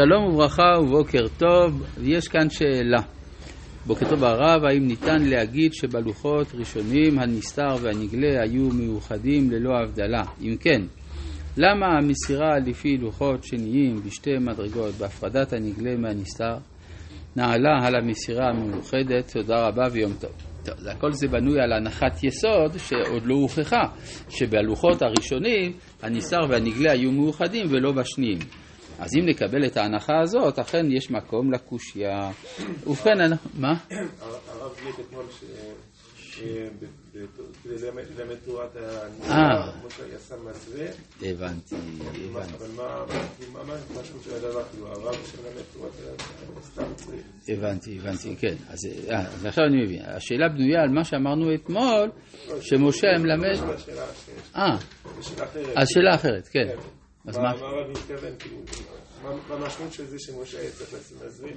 שלום וברכה ובוקר טוב, יש כאן שאלה. בוקר טוב הרב, האם ניתן להגיד שבלוחות ראשונים הנסתר והנגלה היו מאוחדים ללא הבדלה? אם כן, למה המסירה לפי לוחות שניים בשתי מדרגות בהפרדת הנגלה מהנסתר נעלה על המסירה המאוחדת? תודה רבה ויום טוב. טוב, הכל זה בנוי על הנחת יסוד שעוד לא הוכחה, שבלוחות הראשונים הנסתר והנגלה היו מאוחדים ולא בשניים. אז אם נקבל את ההנחה הזאת, אכן יש מקום לקושייה. ובכן, מה? הרב גיט אתמול כדי ללמד תורת אה. הנקרא, משה יסם מסווה, הבנתי, הבנתי. אבל מה מה המשמעות של הדבר? כאילו הרב שמלמד תורת הסתם. הבנתי, הבנתי, כן. אז, אה, אז עכשיו אני מבין. השאלה בנויה על מה שאמרנו אתמול, שמשה היה מלמד... ש- אה. אז שאלה אחרת, כן. אז מה מה? הרב המשמעות של זה שמשה היה צריך מסווה?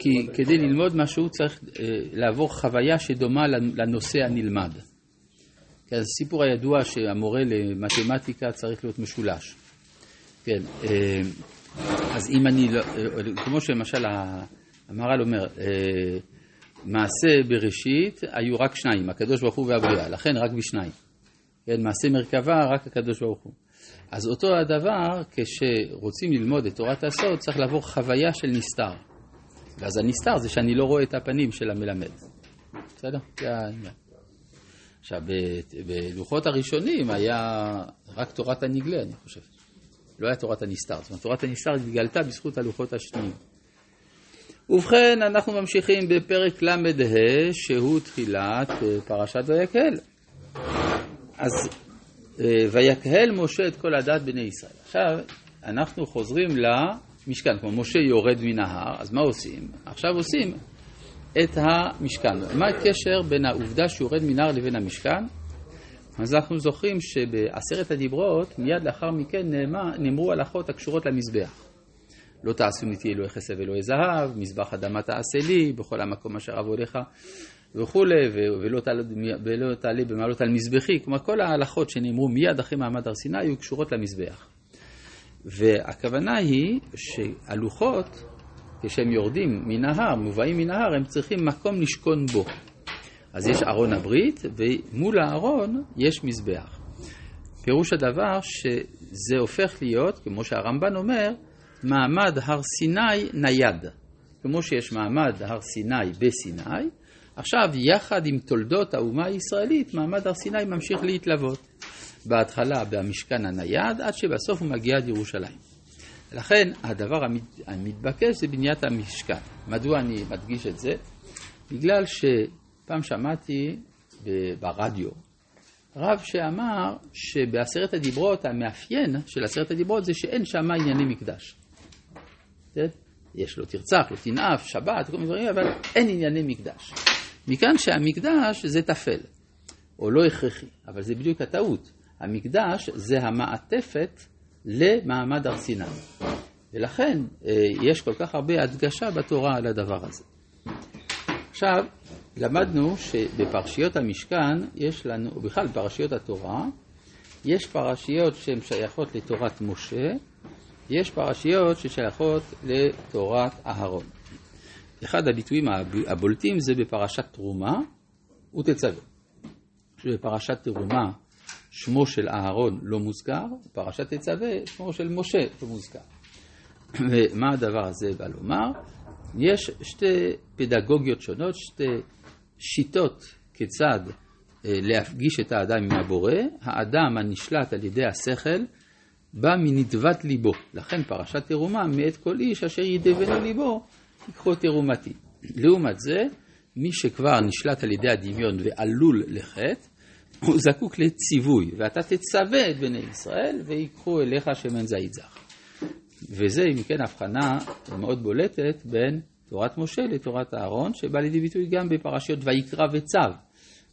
כי, כדי? ללמוד משהו צריך אה, לעבור חוויה שדומה לנושא הנלמד. כן, הסיפור הידוע שהמורה למתמטיקה צריך להיות משולש. כן, אה, אז אם אני לא, אה, כמו שלמשל המהר"ל אומר, מעשה בראשית היו רק שניים, הקדוש ברוך הוא והבריאה, לכן רק בשניים. כן, מעשה מרכבה רק הקדוש ברוך הוא. אז אותו הדבר, כשרוצים ללמוד את תורת הסוד, צריך לעבור חוויה של נסתר. ואז הנסתר זה שאני לא רואה את הפנים של המלמד. בסדר? זה העניין. עכשיו, בלוחות הראשונים היה רק תורת הנגלה, אני חושב. לא היה תורת הנסתר. זאת אומרת, תורת הנסתר התגלתה בזכות הלוחות השניים. ובכן, אנחנו ממשיכים בפרק ל"ה, שהוא תחילת אה, פרשת ויקהל. אז ויקהל משה את כל הדת בני ישראל. עכשיו, אנחנו חוזרים למשכן, כמו משה יורד מן ההר, אז מה עושים? עכשיו עושים את המשכן. מה הקשר בין העובדה שהוא יורד מן ההר לבין המשכן? אז אנחנו זוכרים שבעשרת הדיברות, מיד לאחר מכן נאמר, נאמרו הלכות הקשורות למזבח. לא תעשו מתי אלוהי כסף ואלוהי זהב, מזבח אדמה תעשה לי, בכל המקום אשר אבודיך וכולי, ולא תעלה, ולא תעלה במעלות על מזבחי. כלומר, כל ההלכות שנאמרו מיד אחרי מעמד הר סיני היו קשורות למזבח. והכוונה היא שהלוחות, כשהם יורדים מן ההר, מובאים מן ההר, הם צריכים מקום לשכון בו. אז יש ארון הברית, ומול הארון יש מזבח. פירוש הדבר שזה הופך להיות, כמו שהרמב"ן אומר, מעמד הר סיני נייד. כמו שיש מעמד הר סיני בסיני, עכשיו יחד עם תולדות האומה הישראלית, מעמד הר סיני ממשיך להתלוות. בהתחלה במשכן הנייד, עד שבסוף הוא מגיע עד ירושלים. לכן הדבר המת- המתבקש זה בניית המשכן. מדוע אני מדגיש את זה? בגלל שפעם שמעתי ברדיו רב שאמר שבעשרת הדיברות, המאפיין של עשרת הדיברות זה שאין שם ענייני מקדש. כן? יש לו תרצח, לא תנאף, שבת, כל מיני דברים, אבל אין ענייני מקדש. מכאן שהמקדש זה טפל, או לא הכרחי, אבל זה בדיוק הטעות. המקדש זה המעטפת למעמד הר סיני. ולכן אה, יש כל כך הרבה הדגשה בתורה על הדבר הזה. עכשיו, למדנו שבפרשיות המשכן יש לנו, או בכלל בפרשיות התורה, יש פרשיות שהן שייכות לתורת משה, יש פרשיות ששייכות לתורת אהרון. אחד הביטויים הב- הבולטים זה בפרשת תרומה ותצווה. שבפרשת תרומה שמו של אהרון לא מוזכר, בפרשת תצווה שמו של משה לא מוזכר. ומה הדבר הזה בא לומר? יש שתי פדגוגיות שונות, שתי שיטות כיצד אה, להפגיש את האדם עם הבורא. האדם הנשלט על ידי השכל בא מנדבת ליבו. לכן פרשת תרומה, מאת כל איש אשר ידבנו ליבו, ייקחו תרומתי. לעומת זה, מי שכבר נשלט על ידי הדמיון ועלול לחטא, הוא זקוק לציווי, ואתה תצווה את בני ישראל ויקחו אליך שמן זית זך. וזה, אם כן, הבחנה מאוד בולטת בין תורת משה לתורת אהרון, שבא לידי ביטוי גם בפרשיות ויקרא וצו.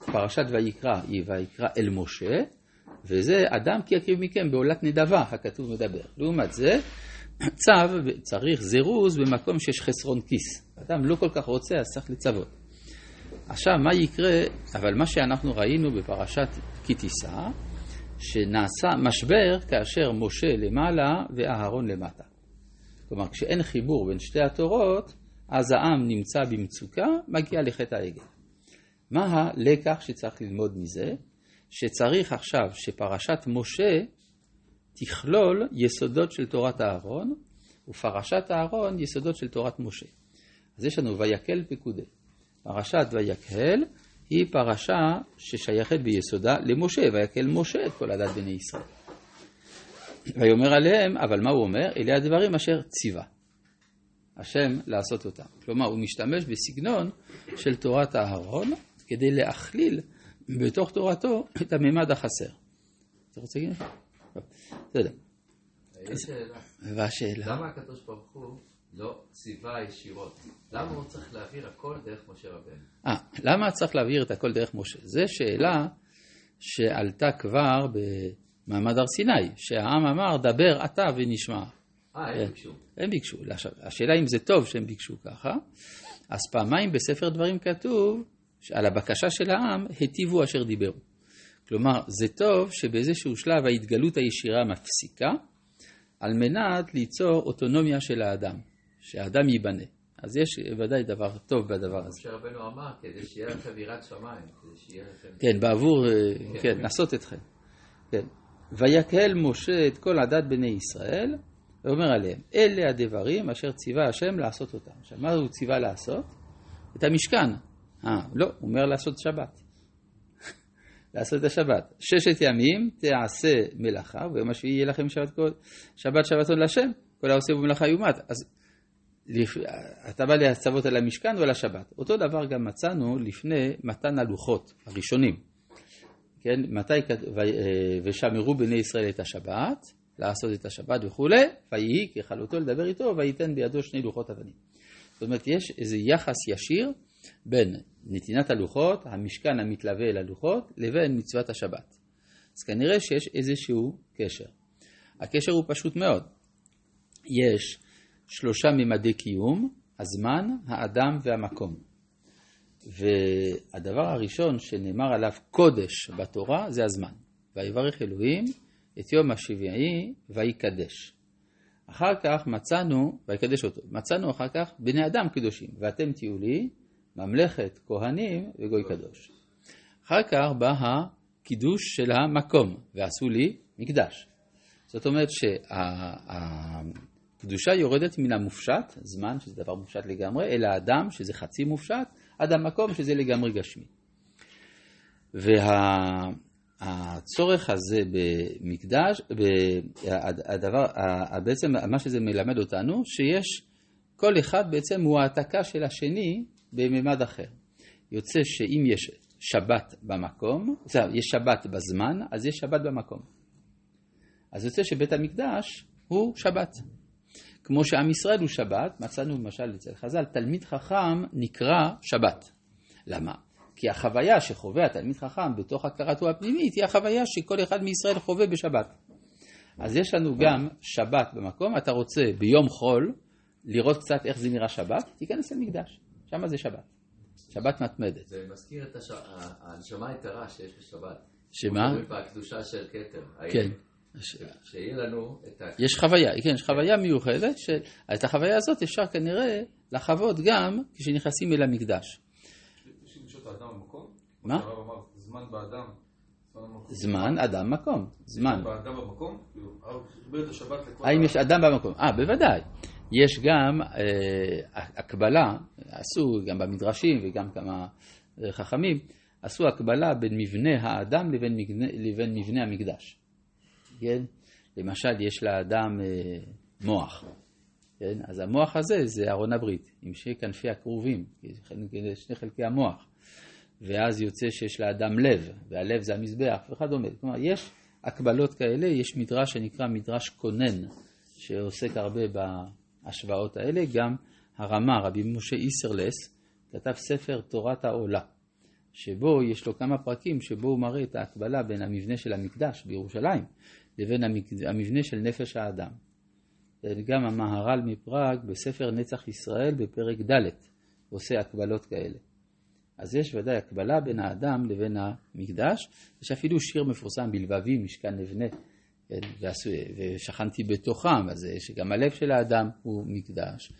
פרשת ויקרא היא ויקרא אל משה, וזה אדם כי יקריב מכם בעולת נדבה, הכתוב מדבר. לעומת זה, צו צריך זירוז במקום שיש חסרון כיס. אדם לא כל כך רוצה, אז צריך לצוות. עכשיו, מה יקרה, אבל מה שאנחנו ראינו בפרשת כי תישא, שנעשה משבר כאשר משה למעלה ואהרון למטה. כלומר, כשאין חיבור בין שתי התורות, אז העם נמצא במצוקה, מגיע לחטא העגל. מה הלקח שצריך ללמוד מזה? שצריך עכשיו שפרשת משה תכלול יסודות של תורת אהרון, ופרשת אהרון יסודות של תורת משה. אז יש לנו ויקל פקודי. פרשת ויקהל היא פרשה ששייכת ביסודה למשה, ויקל משה את כל הדת בני ישראל. ויאמר עליהם, אבל מה הוא אומר? אלה הדברים אשר ציווה. השם לעשות אותם. כלומר, הוא משתמש בסגנון של תורת אהרון כדי להכליל בתוך תורתו את הממד החסר. אתה רוצה להגיד משהו? בסדר. והשאלה? למה הקדוש ברוך הוא לא ציווה ישירות? למה הוא צריך להעביר הכל דרך משה רבנו? אה, למה צריך להעביר את הכל דרך משה? זו שאלה שעלתה כבר במעמד הר סיני, שהעם אמר, דבר אתה ונשמע. אה, הם ביקשו. הם ביקשו. השאלה אם זה טוב שהם ביקשו ככה, אז פעמיים בספר דברים כתוב, על הבקשה של העם, היטיבו אשר דיברו. כלומר, זה טוב שבאיזשהו שלב ההתגלות הישירה מפסיקה, על מנת ליצור אוטונומיה של האדם, שהאדם ייבנה. אז יש ודאי דבר טוב בדבר הזה. משה רבנו אמר, כדי שיהיה לכם יראת שמיים, כדי שיהיה לכם... כן, בעבור, אה, כן, לעשות אתכם. כן. ויקהל משה את כל עדת בני ישראל, ואומר עליהם, אלה הדברים אשר ציווה השם לעשות אותם. עכשיו, מה הוא ציווה לעשות? את המשכן. אה, לא, הוא אומר לעשות שבת. לעשות את השבת. ששת ימים תעשה מלאכה, ויום השביעי יהיה לכם שבת, שבת שבתון להשם, כל העושה במלאכה יומת. אז. אתה בא להצוות על המשכן או על השבת. אותו דבר גם מצאנו לפני מתן הלוחות הראשונים. כן, מתי כתוב, ושמרו בני ישראל את השבת, לעשות את השבת וכולי, ויהי ככלותו לדבר איתו, וייתן בידו שני לוחות אבנים. זאת אומרת, יש איזה יחס ישיר בין נתינת הלוחות, המשכן המתלווה אל הלוחות, לבין מצוות השבת. אז כנראה שיש איזשהו קשר. הקשר הוא פשוט מאוד. יש שלושה ממדי קיום, הזמן, האדם והמקום. והדבר הראשון שנאמר עליו קודש בתורה זה הזמן. ויברך אלוהים את יום השביעי ויקדש. אחר כך מצאנו, ויקדש אותו, מצאנו אחר כך בני אדם קדושים, ואתם תהיו לי ממלכת כהנים וגוי קדוש. אחר כך בא הקידוש של המקום, ועשו לי מקדש. זאת אומרת שהקדושה יורדת מן המופשט, זמן שזה דבר מופשט לגמרי, אל האדם שזה חצי מופשט, עד המקום שזה לגמרי גשמי. והצורך הזה במקדש, הדבר, בעצם מה שזה מלמד אותנו, שיש, כל אחד בעצם הוא העתקה של השני בממד אחר. יוצא שאם יש שבת במקום, יש שבת בזמן, אז יש שבת במקום. אז יוצא שבית המקדש הוא שבת. כמו שעם ישראל הוא שבת, מצאנו למשל אצל חז"ל, תלמיד חכם נקרא שבת. למה? כי החוויה שחווה התלמיד חכם בתוך הכרתו הפנימית היא החוויה שכל אחד מישראל חווה בשבת. אז יש לנו גם שבת במקום, אתה רוצה ביום חול לראות קצת איך זה נראה שבת, תיכנס למקדש. שם זה שבת. שבת מתמדת. זה מזכיר את הנשמה היתרה שיש בשבת. שמה? בקדושה של כתר. כן. שיהיה לנו את ה... יש חוויה, כן, יש חוויה מיוחדת, שאת החוויה הזאת אפשר כנראה לחוות גם כשנכנסים אל המקדש. מה? זמן באדם. זמן, אדם, מקום. זמן. באדם במקום? כאילו. האם יש אדם במקום? אה, בוודאי. יש גם אה, הקבלה, עשו גם במדרשים וגם כמה אה, חכמים, עשו הקבלה בין מבנה האדם לבין מבנה, לבין מבנה המקדש. כן? למשל, יש לאדם אה, מוח. כן? אז המוח הזה זה ארון הברית, עם שני כנפי הכרובים, שני חלקי המוח. ואז יוצא שיש לאדם לב, והלב זה המזבח וכדומה. כלומר, יש הקבלות כאלה, יש מדרש שנקרא מדרש קונן, שעוסק הרבה בהשוואות האלה, גם הרמה, רבי משה איסרלס, כתב ספר תורת העולה, שבו יש לו כמה פרקים שבו הוא מראה את ההקבלה בין המבנה של המקדש בירושלים לבין המבנה של נפש האדם. גם המהר"ל מפראג בספר נצח ישראל בפרק ד' עושה הקבלות כאלה. אז יש ודאי הקבלה בין האדם לבין המקדש, יש אפילו שיר מפורסם בלבבי, משכן נבנה, ושכנתי בתוכם, אז זה שגם הלב של האדם הוא מקדש.